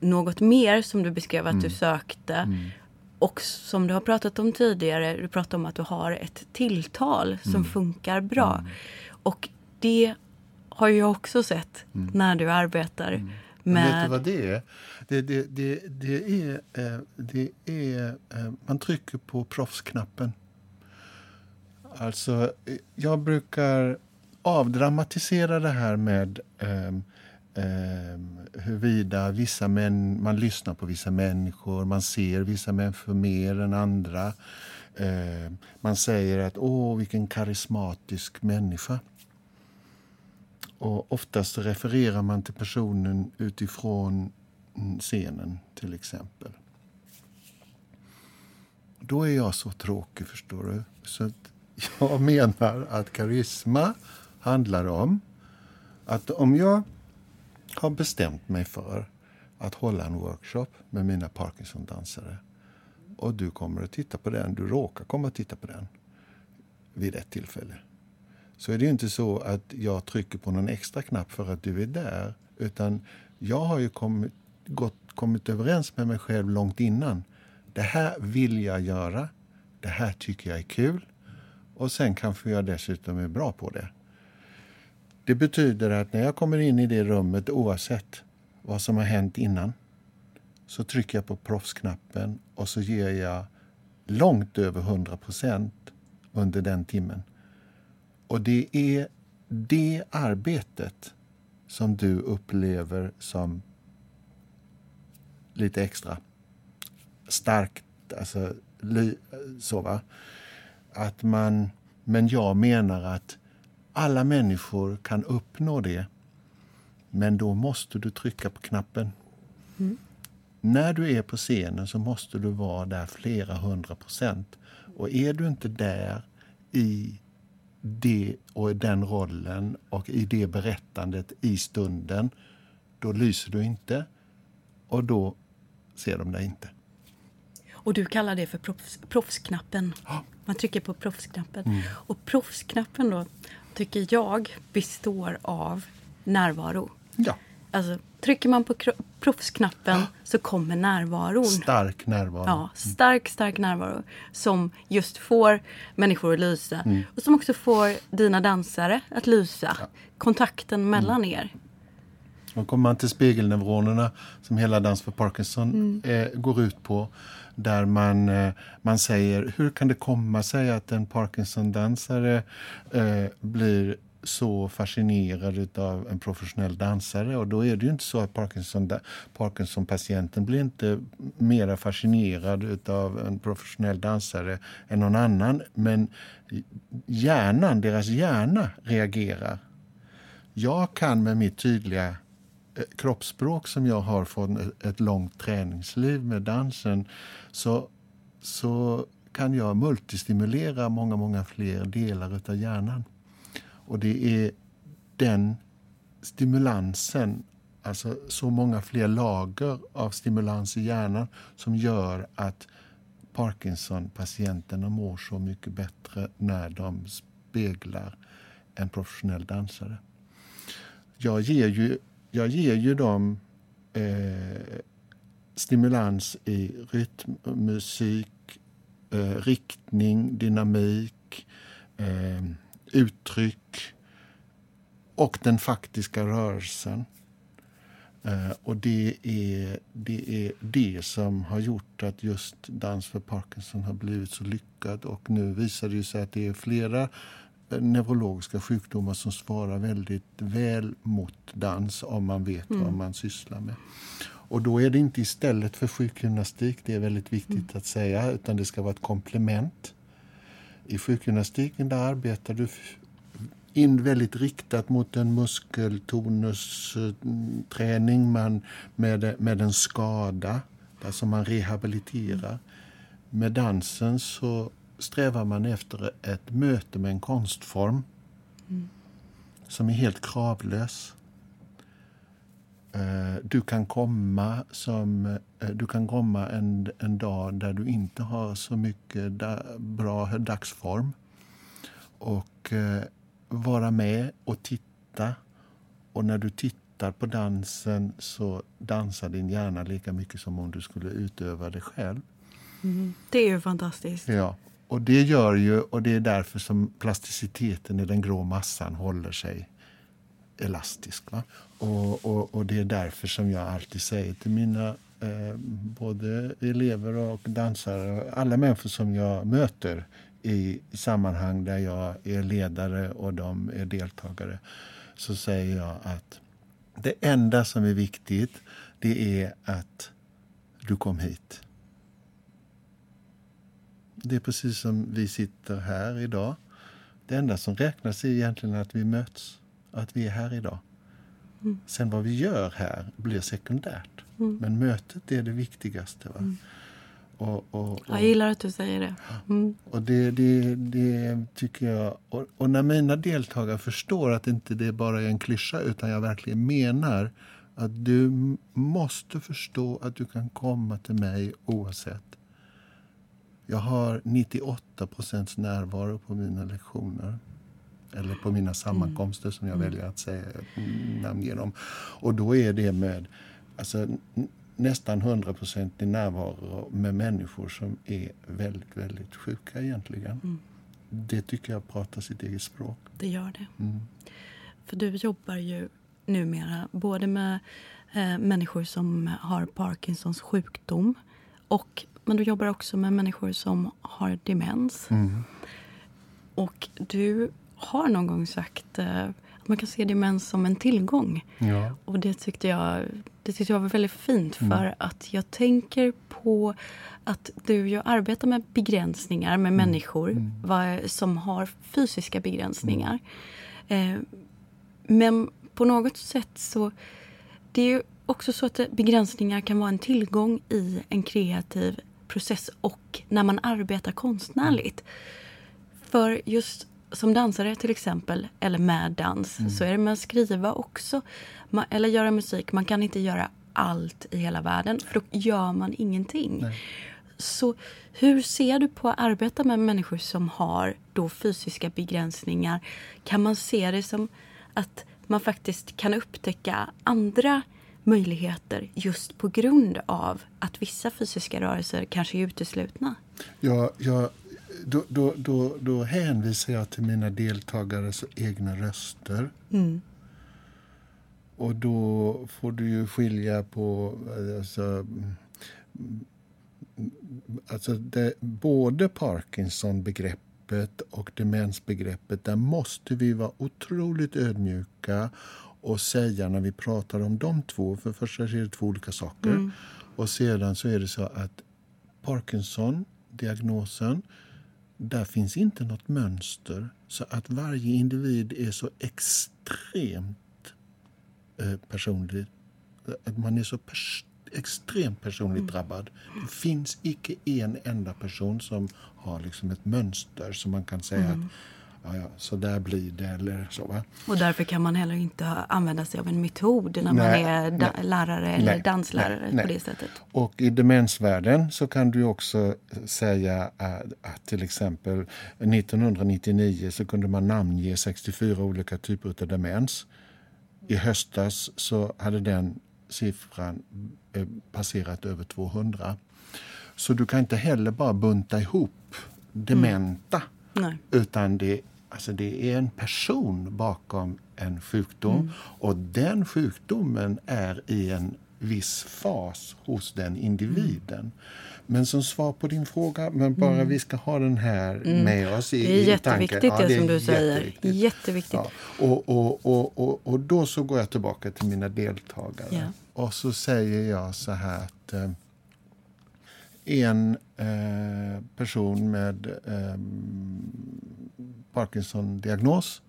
något mer som du beskrev att mm. du sökte mm. och som du har pratat om tidigare, du pratade om att du har ett tilltal som mm. funkar bra. Mm. Och det har jag också sett när du arbetar med... vet du vad det är? Det, det, det, det är, eh, det är eh, man trycker på proffsknappen. Alltså, eh, jag brukar avdramatisera det här med eh, eh, huruvida vissa män, man lyssnar på vissa människor, man ser vissa människor mer än andra. Eh, man säger att åh, vilken karismatisk människa. Och oftast refererar man till personen utifrån scenen, till exempel. Då är jag så tråkig, förstår du. Så jag menar att karisma handlar om att om jag har bestämt mig för att hålla en workshop med mina Parkinson-dansare och du kommer att titta på den, du råkar komma att titta på den vid ett tillfälle så är det inte så att jag trycker på någon extra knapp för att du är där. Utan jag har ju kommit, gått, kommit överens med mig själv långt innan. Det här vill jag göra. Det här tycker jag är kul. Och sen kanske jag dessutom är bra på det. Det betyder att när jag kommer in i det rummet, oavsett vad som har hänt innan, så trycker jag på proffsknappen och så ger jag långt över 100 procent under den timmen. Och det är det arbetet som du upplever som lite extra starkt. Alltså, så va? Att man, men jag menar att alla människor kan uppnå det. Men då måste du trycka på knappen. Mm. När du är på scenen så måste du vara där flera hundra procent. Och är du inte där i det och den rollen och i det berättandet i stunden, då lyser du inte och då ser de dig inte. Och du kallar det för proffs, proffsknappen. Man trycker på proffsknappen. Mm. Och proffsknappen då, tycker jag, består av närvaro. Ja. Alltså, trycker man på proffsknappen så kommer närvaron. Stark närvaro. Ja, stark, stark närvaro. Som just får människor att lysa. Mm. Och som också får dina dansare att lysa. Ja. Kontakten mellan mm. er. Och kommer man till spegelneuronerna som hela Dans för Parkinson mm. eh, går ut på. Där man, eh, man säger, hur kan det komma sig att en Parkinson-dansare eh, blir så fascinerad av en professionell dansare. Och då är det ju inte så att Parkinson, Parkinson-patienten blir inte mer fascinerad av en professionell dansare än någon annan. Men hjärnan, deras hjärna reagerar. Jag kan med mitt tydliga Eh, kroppsspråk som jag har från ett långt träningsliv med dansen så, så kan jag multistimulera många, många fler delar av hjärnan. Och det är den stimulansen, alltså så många fler lager av stimulans i hjärnan som gör att Parkinson-patienterna mår så mycket bättre när de speglar en professionell dansare. Jag ger ju, jag ger ju dem eh, stimulans i rytmmusik, eh, riktning, dynamik, eh, uttryck och den faktiska rörelsen. Eh, och det är, det är det som har gjort att just Dans för Parkinson har blivit så lyckad. Och nu visar det sig att det är flera eh, neurologiska sjukdomar som svarar väldigt väl mot dans om man vet mm. vad man sysslar med. Och då är det inte istället för sjukgymnastik, det är väldigt viktigt mm. att säga, utan det ska vara ett komplement. I sjukgymnastiken där arbetar du in väldigt riktat mot en muskeltonusträning man, med, med en skada, alltså man rehabiliterar. Med dansen så strävar man efter ett möte med en konstform mm. som är helt kravlös. Eh, du kan komma, som, eh, du kan komma en, en dag där du inte har så mycket bra dagsform. Och eh, vara med och titta. Och när du tittar på dansen så dansar din hjärna lika mycket som om du skulle utöva det själv. Mm. Det är ju fantastiskt. Ja, och det gör ju, och det är därför som plasticiteten i den grå massan håller sig elastisk. Va? Och, och, och det är därför som jag alltid säger till mina eh, både elever och dansare, alla människor som jag möter i sammanhang där jag är ledare och de är deltagare så säger jag att det enda som är viktigt det är att du kom hit. Det är precis som vi sitter här idag. Det enda som räknas är egentligen att vi möts, att vi är här idag. Mm. Sen vad vi gör här blir sekundärt. Mm. Men mötet är det viktigaste. Va? Mm. Och, och, och, jag gillar att du säger det. Mm. Och det, det, det tycker jag. Och, och, när mina deltagare förstår att inte det bara är en klyscha utan jag verkligen menar att du måste förstå att du kan komma till mig oavsett. Jag har 98 procents närvaro på mina lektioner eller på mina sammankomster som jag mm. väljer att säga, namnge dem. Och då är det med alltså, nästan hundraprocentig närvaro med människor som är väldigt, väldigt sjuka egentligen. Mm. Det tycker jag pratar sitt eget språk. Det gör det. Mm. För du jobbar ju numera både med eh, människor som har Parkinsons sjukdom och, men du jobbar också med människor som har demens. Mm. Och du har någon gång sagt eh, att man kan se demens som en tillgång. Ja. Och det tyckte jag, det tyckte jag var väldigt fint mm. för att jag tänker på att du ju arbetar med begränsningar med mm. människor mm. Var, som har fysiska begränsningar. Eh, men på något sätt så det är ju också så att begränsningar kan vara en tillgång i en kreativ process och när man arbetar konstnärligt. För just som dansare till exempel, eller med dans, mm. så är det med att skriva också. Man, eller göra musik. Man kan inte göra allt i hela världen, för då gör man ingenting. Nej. Så hur ser du på att arbeta med människor som har då fysiska begränsningar? Kan man se det som att man faktiskt kan upptäcka andra möjligheter just på grund av att vissa fysiska rörelser kanske är uteslutna? Ja, jag då, då, då, då hänvisar jag till mina deltagares egna röster. Mm. Och då får du ju skilja på... Alltså, alltså det, både Parkinson-begreppet och demensbegreppet, där måste vi vara otroligt ödmjuka och säga när vi pratar om de två, för först är det två olika saker. Mm. Och sedan så är det så att Parkinson-diagnosen där finns inte något mönster. Så att varje individ är så extremt eh, personlig. Att man är så pers extremt personligt mm. drabbad. Det finns icke en enda person som har liksom ett mönster som man kan säga mm. att ja, ja, så där blir det. Eller så, va? Och därför kan man heller inte använda sig av en metod när nej, man är nej, lärare eller nej, danslärare på det sättet. Och i demensvärlden så kan du också säga att, att till exempel 1999 så kunde man namnge 64 olika typer av demens. I höstas så hade den siffran eh, passerat över 200. Så du kan inte heller bara bunta ihop dementa. Mm. Utan det Alltså det är en person bakom en sjukdom mm. och den sjukdomen är i en viss fas hos den individen. Mm. Men som svar på din fråga, men bara mm. vi ska ha den här mm. med oss i, Det är jätteviktigt ja, det, det som du säger. Jätteviktigt. Ja. Och, och, och, och, och då så går jag tillbaka till mina deltagare. Ja. Och så säger jag så här att eh, en eh, person med eh, Parkinson-diagnos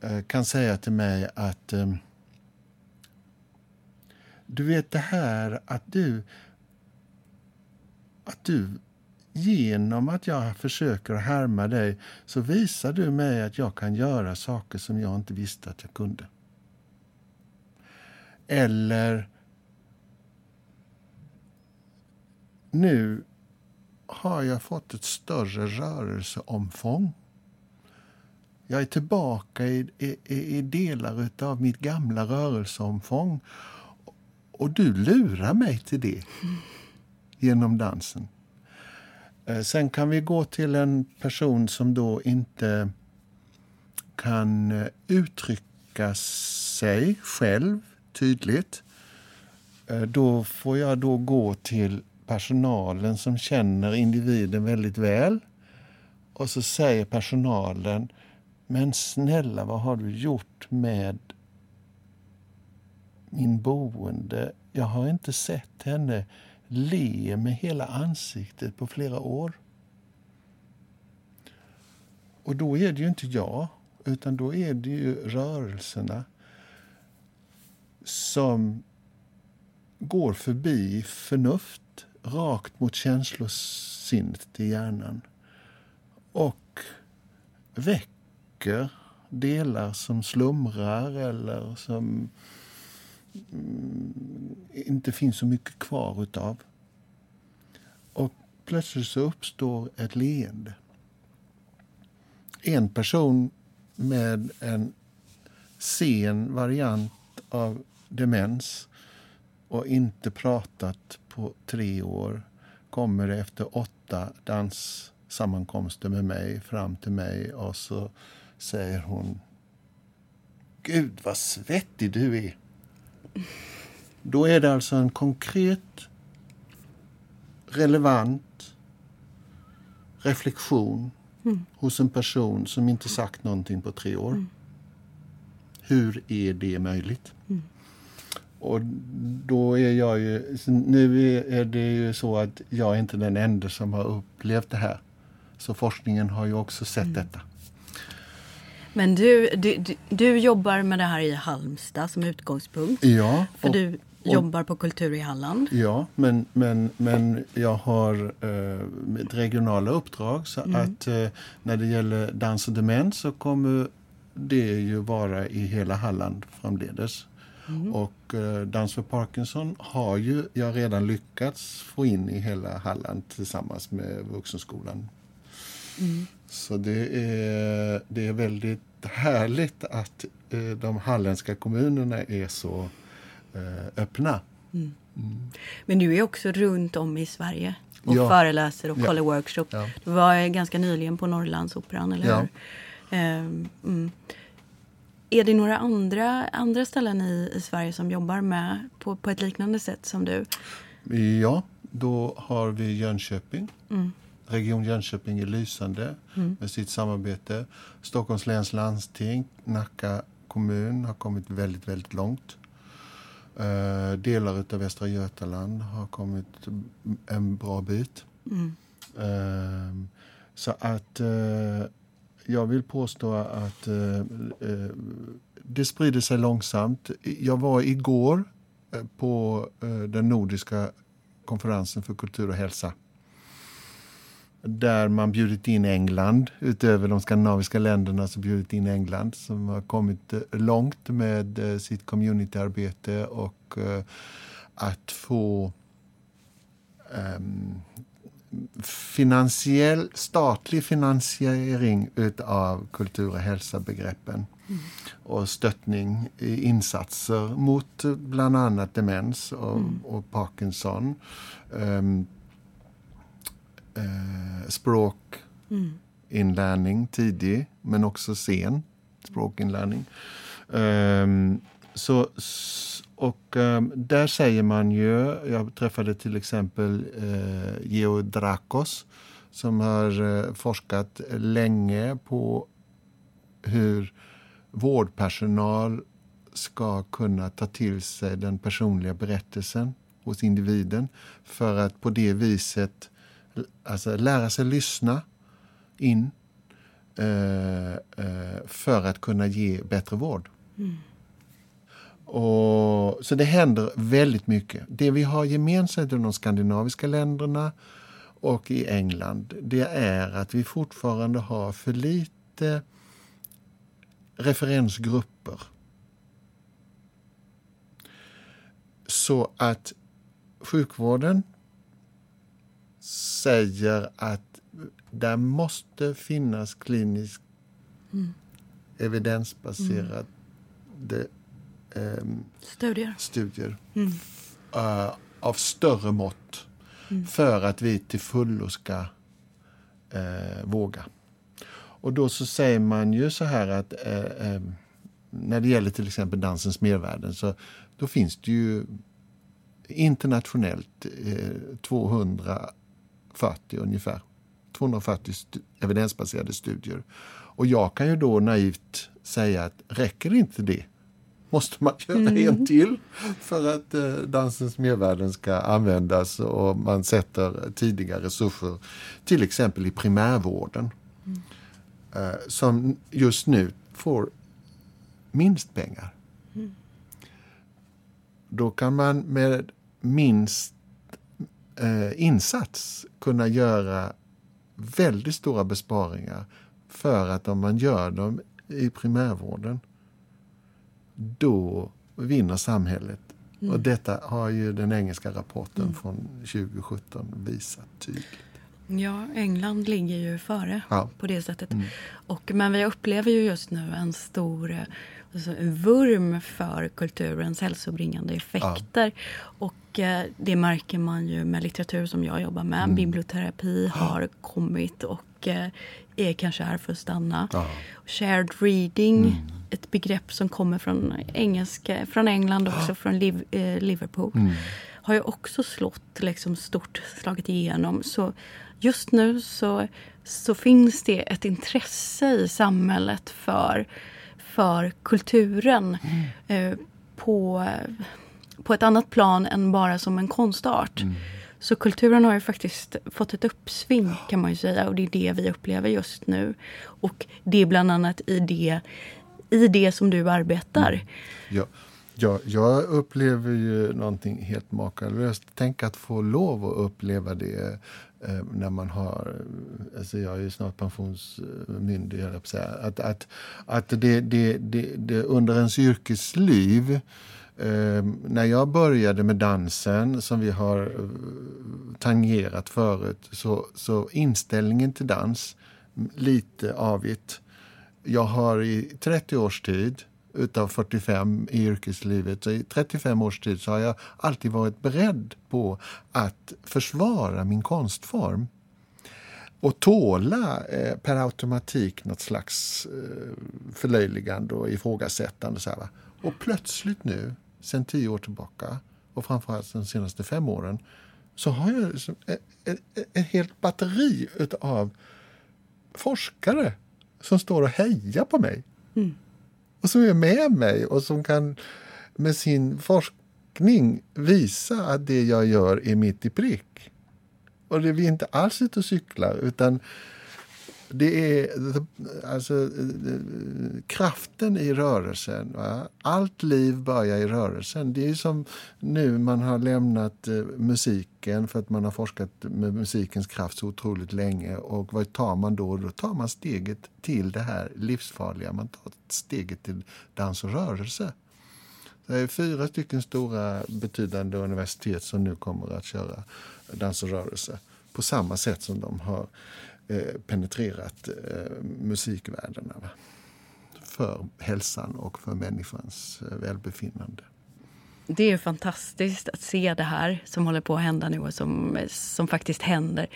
eh, kan säga till mig att eh, du vet det här att du att du genom att jag försöker härma dig så visar du mig att jag kan göra saker som jag inte visste att jag kunde. Eller nu har jag fått ett större rörelseomfång. Jag är tillbaka i, i, i delar av mitt gamla rörelseomfång. Och du lurar mig till det genom dansen. Eh, sen kan vi gå till en person som då inte kan eh, uttrycka sig själv tydligt. Eh, då får jag då gå till personalen som känner individen väldigt väl. Och så säger personalen, men snälla vad har du gjort med min boende? Jag har inte sett henne le med hela ansiktet på flera år. Och då är det ju inte jag, utan då är det ju rörelserna som går förbi förnuft rakt mot känslosinnet i hjärnan och väcker delar som slumrar eller som mm, inte finns så mycket kvar utav. Och plötsligt så uppstår ett leende. En person med en sen variant av demens och inte pratat på tre år kommer efter åtta danssammankomster med mig fram till mig och så säger hon Gud vad svettig du är. Då är det alltså en konkret, relevant reflektion mm. hos en person som inte sagt någonting på tre år. Mm. Hur är det möjligt? Mm. Och då är jag ju, nu är det ju så att jag är inte den enda som har upplevt det här. Så forskningen har ju också sett mm. detta. Men du, du, du, jobbar med det här i Halmstad som utgångspunkt. Ja. För och, du jobbar på Kultur i Halland. Ja, men, men, men jag har eh, ett regionala uppdrag. Så mm. att eh, när det gäller dans och demens så kommer det ju vara i hela Halland framledes. Mm. Och eh, Dans för Parkinson har ju jag redan lyckats få in i hela Halland tillsammans med Vuxenskolan. Mm. Så det är, det är väldigt härligt att eh, de halländska kommunerna är så eh, öppna. Mm. mm. Men du är också runt om i Sverige och ja. föreläser och håller ja. workshop. Ja. Du var ganska nyligen på Norrlandsoperan, eller hur? Um, mm. Är det några andra, andra ställen i, i Sverige som jobbar med på, på ett liknande sätt som du? Ja, då har vi Jönköping. Mm. Region Jönköping är lysande mm. med sitt samarbete. Stockholms läns landsting, Nacka kommun har kommit väldigt, väldigt långt. Uh, delar av Västra Götaland har kommit en bra bit. Mm. Uh, så att uh, jag vill påstå att eh, eh, det sprider sig långsamt. Jag var igår eh, på eh, den nordiska konferensen för kultur och hälsa där man bjudit in England, utöver de skandinaviska länderna så bjudit in England som har kommit eh, långt med sitt communityarbete och att få um, finansiell, statlig finansiering av kultur och hälsa-begreppen mm. och stöttning i insatser mot bland annat demens och, mm. och Parkinson. Um, uh, språk, mm. inlärning tidig, men också sen språkinlärning. Um, så, och eh, där säger man ju, jag träffade till exempel eh, uh, Geo Drakos som har eh, forskat länge på hur vårdpersonal ska kunna ta till sig den personliga berättelsen hos individen för att på det viset alltså, lära sig lyssna in eh, eh, för att kunna ge bättre vård. Mm. Och, så det händer väldigt mycket. Det vi har gemensamt i de skandinaviska länderna och i England det är att vi fortfarande har för lite referensgrupper. Så att sjukvården säger att det måste finnas kliniskt mm. evidensbaserade mm. Studier, studier mm. uh, av större mått mm. för att vi till fullo ska uh, våga. Och då så säger man ju så här att uh, när det gäller till exempel dansens mervärden så då finns det ju internationellt 240 ungefär 240 stu evidensbaserade studier. Och jag kan ju då naivt säga att räcker inte det måste man göra mm. en till för att eh, dansens mervärden ska användas och man sätter tidiga resurser till exempel i primärvården mm. eh, som just nu får minst pengar. Mm. Då kan man med minst eh, insats kunna göra väldigt stora besparingar för att om man gör dem i primärvården då vinner samhället. Mm. Och detta har ju den engelska rapporten mm. från 2017 visat tydligt. Ja, England ligger ju före ja. på det sättet. Mm. Och, men vi upplever ju just nu en stor alltså, vurm för kulturens hälsobringande effekter. Ja. Och eh, det märker man ju med litteratur som jag jobbar med. Mm. Biblioterapi har kommit och eh, är kanske här för att stanna. Ja. Shared reading, mm. ett begrepp som kommer från, engelska, från England och också från Liv, eh, Liverpool. Mm. Har ju också slått liksom, stort, slagit igenom. Så just nu så, så finns det ett intresse i samhället för för kulturen mm. eh, på, på ett annat plan än bara som en konstart. Mm. Så kulturen har ju faktiskt fått ett uppsving kan man ju säga och det är det vi upplever just nu. Och det är bland annat i det, i det som du arbetar. Mm. Ja. Ja, jag upplever ju någonting helt makalöst. Tänk att få lov att uppleva det Eh, när man har... Eh, alltså jag är ju snart pensionsmyndig, jag på säga. Att, att, att det, det, det, det under ens yrkesliv eh, när jag började med dansen, som vi har eh, tangerat förut, så, så inställningen till dans, lite avigt. Jag har i 30 års tid utav 45 i yrkeslivet. Så I 35 års tid så har jag alltid varit beredd på att försvara min konstform och tåla eh, per automatik något slags eh, förlöjligande och ifrågasättande. Så här, Och plötsligt nu, sen tio år tillbaka och framförallt de senaste fem åren så har jag liksom ett, ett, ett helt batteri av forskare som står och hejar på mig. Mm och som är med mig och som kan med sin forskning visa att det jag gör är mitt i prick. Och det är vi inte alls ute och cyklar utan det är alltså, kraften i rörelsen. Va? Allt liv börjar i rörelsen. Det är som nu man har lämnat eh, musiken för att man har forskat med musikens kraft så otroligt länge. Och vad tar man då? Då tar man steget till det här livsfarliga. Man tar steget till dans och rörelse. Det är fyra stycken stora betydande universitet som nu kommer att köra dans och rörelse på samma sätt som de har penetrerat eh, musikvärdena för hälsan och för människans eh, välbefinnande. Det är fantastiskt att se det här som håller på att hända nu och som, som faktiskt händer.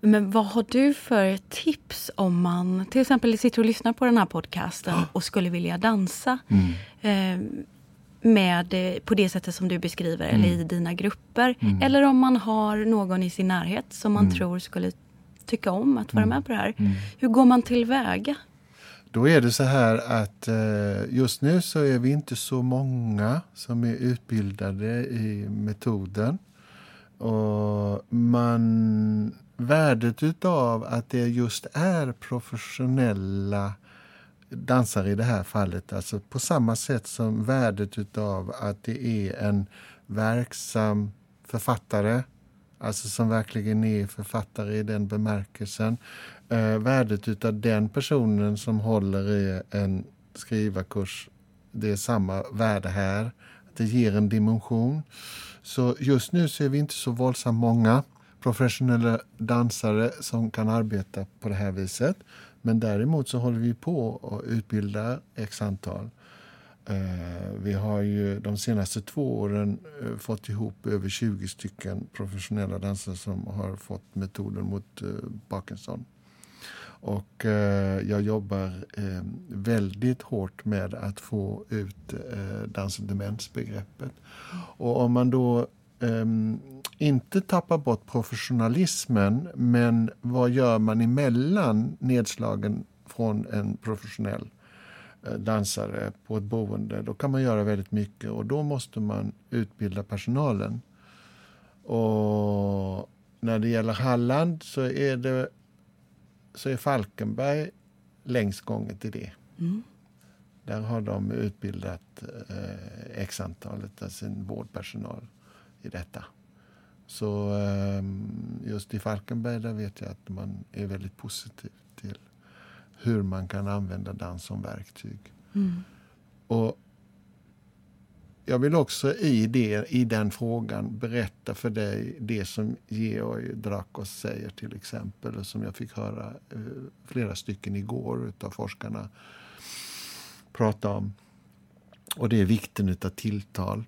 Men vad har du för tips om man till exempel sitter och lyssnar på den här podcasten och skulle vilja dansa? Mm. Eh, med, eh, på det sättet som du beskriver, eller i dina grupper. Eller om man har någon i sin närhet som man tror skulle tycka om att vara med på det här. Hur går man tillväga? Då är det så här att eh, just nu så är vi inte så många som är utbildade i metoden. Och man, värdet utav att det just är professionella dansare i det här fallet, alltså på samma sätt som värdet utav att det är en verksam författare, alltså som verkligen är författare i den bemärkelsen. Eh, värdet utav den personen som håller i en skrivarkurs, det är samma värde här. Det ger en dimension. Så just nu så är vi inte så våldsamt många professionella dansare som kan arbeta på det här viset. Men däremot så håller vi på att utbilda x antal. Eh, vi har ju de senaste två åren eh, fått ihop över 20 stycken professionella dansare som har fått metoden mot eh, Parkinson. Och jag jobbar väldigt hårt med att få ut dans och demensbegreppet. Och om man då ehm, inte tappa bort professionalismen men vad gör man emellan nedslagen från en professionell dansare på ett boende? Då kan man göra väldigt mycket och då måste man utbilda personalen. Och när det gäller Halland så är, det, så är Falkenberg längst gånget i det. Mm. Där har de utbildat eh, x antalet av sin vårdpersonal i detta. Så ehm, just i Falkenberg där vet jag att man är väldigt positiv hur man kan använda dans som verktyg. Mm. Och jag vill också i, det, i den frågan berätta för dig det som Georg Drakos säger till exempel och som jag fick höra eh, flera stycken igår av forskarna prata om. Och det är vikten av tilltal.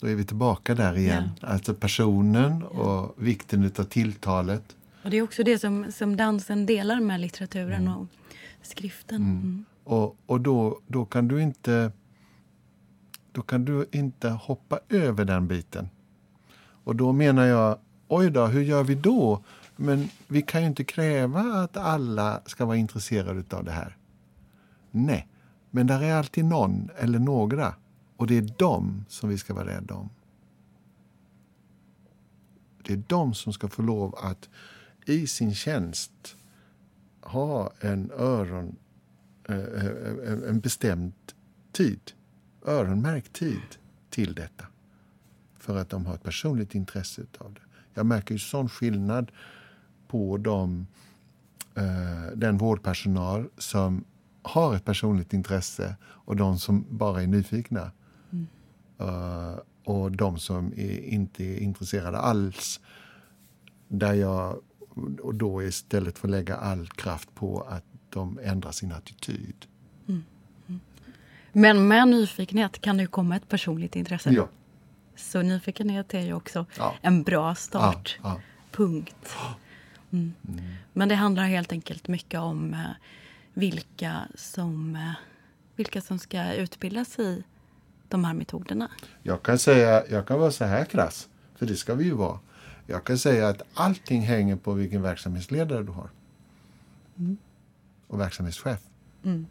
Då är vi tillbaka där igen. Ja. Alltså personen och vikten av tilltalet. Och Det är också det som, som dansen delar med litteraturen mm. och skriften. Mm. Mm. Och, och då, då kan du inte då kan du inte hoppa över den biten. Och då menar jag, oj då, hur gör vi då? Men vi kan ju inte kräva att alla ska vara intresserade av det här. Nej, men där är alltid någon eller några och det är dem som vi ska vara rädda om. Det är de som ska få lov att i sin tjänst ha en öron, eh, eh, en bestämd tid, öronmärkt tid till detta. För att de har ett personligt intresse av det. Jag märker ju sån skillnad på dem, eh, den vårdpersonal som har ett personligt intresse och de som bara är nyfikna. Uh, och de som är inte är intresserade alls. Där jag och då istället får lägga all kraft på att de ändrar sin attityd. Mm. Mm. Men med nyfikenhet kan det komma ett personligt intresse. Ja. Så nyfikenhet är ju också ja. en bra startpunkt. Ja, mm. mm. Men det handlar helt enkelt mycket om eh, vilka som, eh, vilka som ska utbildas i de här metoderna? Jag kan säga, jag kan vara så här krass, för det ska vi ju vara. Jag kan säga att allting hänger på vilken verksamhetsledare du har. Mm. Och verksamhetschef. Mm.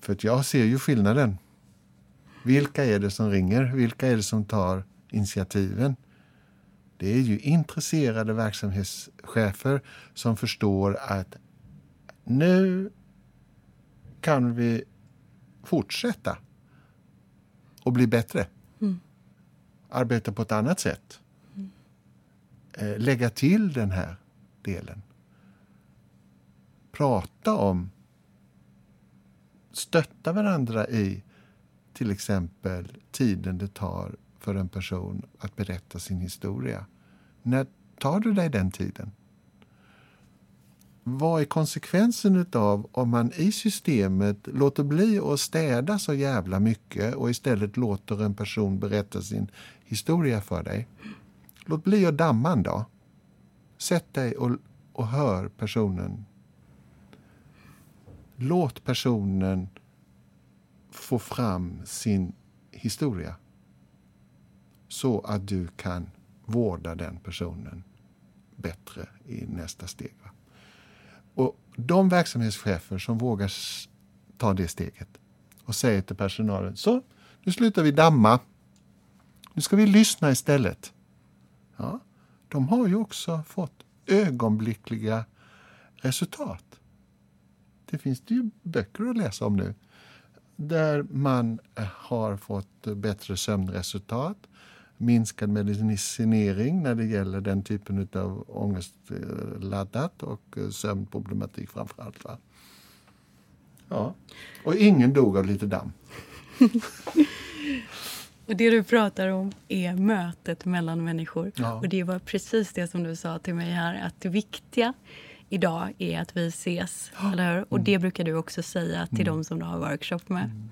För att jag ser ju skillnaden. Vilka är det som ringer? Vilka är det som tar initiativen? Det är ju intresserade verksamhetschefer som förstår att nu kan vi fortsätta och bli bättre. Mm. Arbeta på ett annat sätt. Eh, lägga till den här delen. Prata om, stötta varandra i till exempel tiden det tar för en person att berätta sin historia. När tar du dig den tiden? vad är konsekvensen av om man i systemet låter bli att städa så jävla mycket och istället låter en person berätta sin historia för dig? Låt bli att damma en dag. Sätt dig och, och hör personen. Låt personen få fram sin historia. Så att du kan vårda den personen bättre i nästa steg. Och de verksamhetschefer som vågar ta det steget och säger till personalen, så nu slutar vi damma. Nu ska vi lyssna istället. Ja, de har ju också fått ögonblickliga resultat. Det finns det ju böcker att läsa om nu. Där man eh, har fått bättre sömnresultat, minskad medicinering när det gäller den typen av ångestladdat och eh, sömnproblematik framför allt. Va? Ja. Och ingen dog av lite damm. och det du pratar om är mötet mellan människor. Ja. Och det var precis det som du sa till mig här, att det viktiga idag är att vi ses. Eller hur? Och mm. det brukar du också säga till mm. de som du har workshop med. Mm.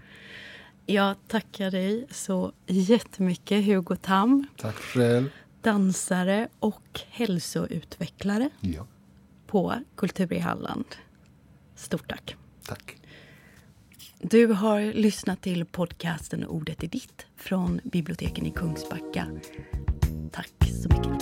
Jag tackar dig så jättemycket, Hugo Tam. Tack själv. Dansare och hälsoutvecklare ja. på Kultur i Halland. Stort tack. Tack. Du har lyssnat till podcasten Ordet är ditt från biblioteken i Kungsbacka. Tack så mycket.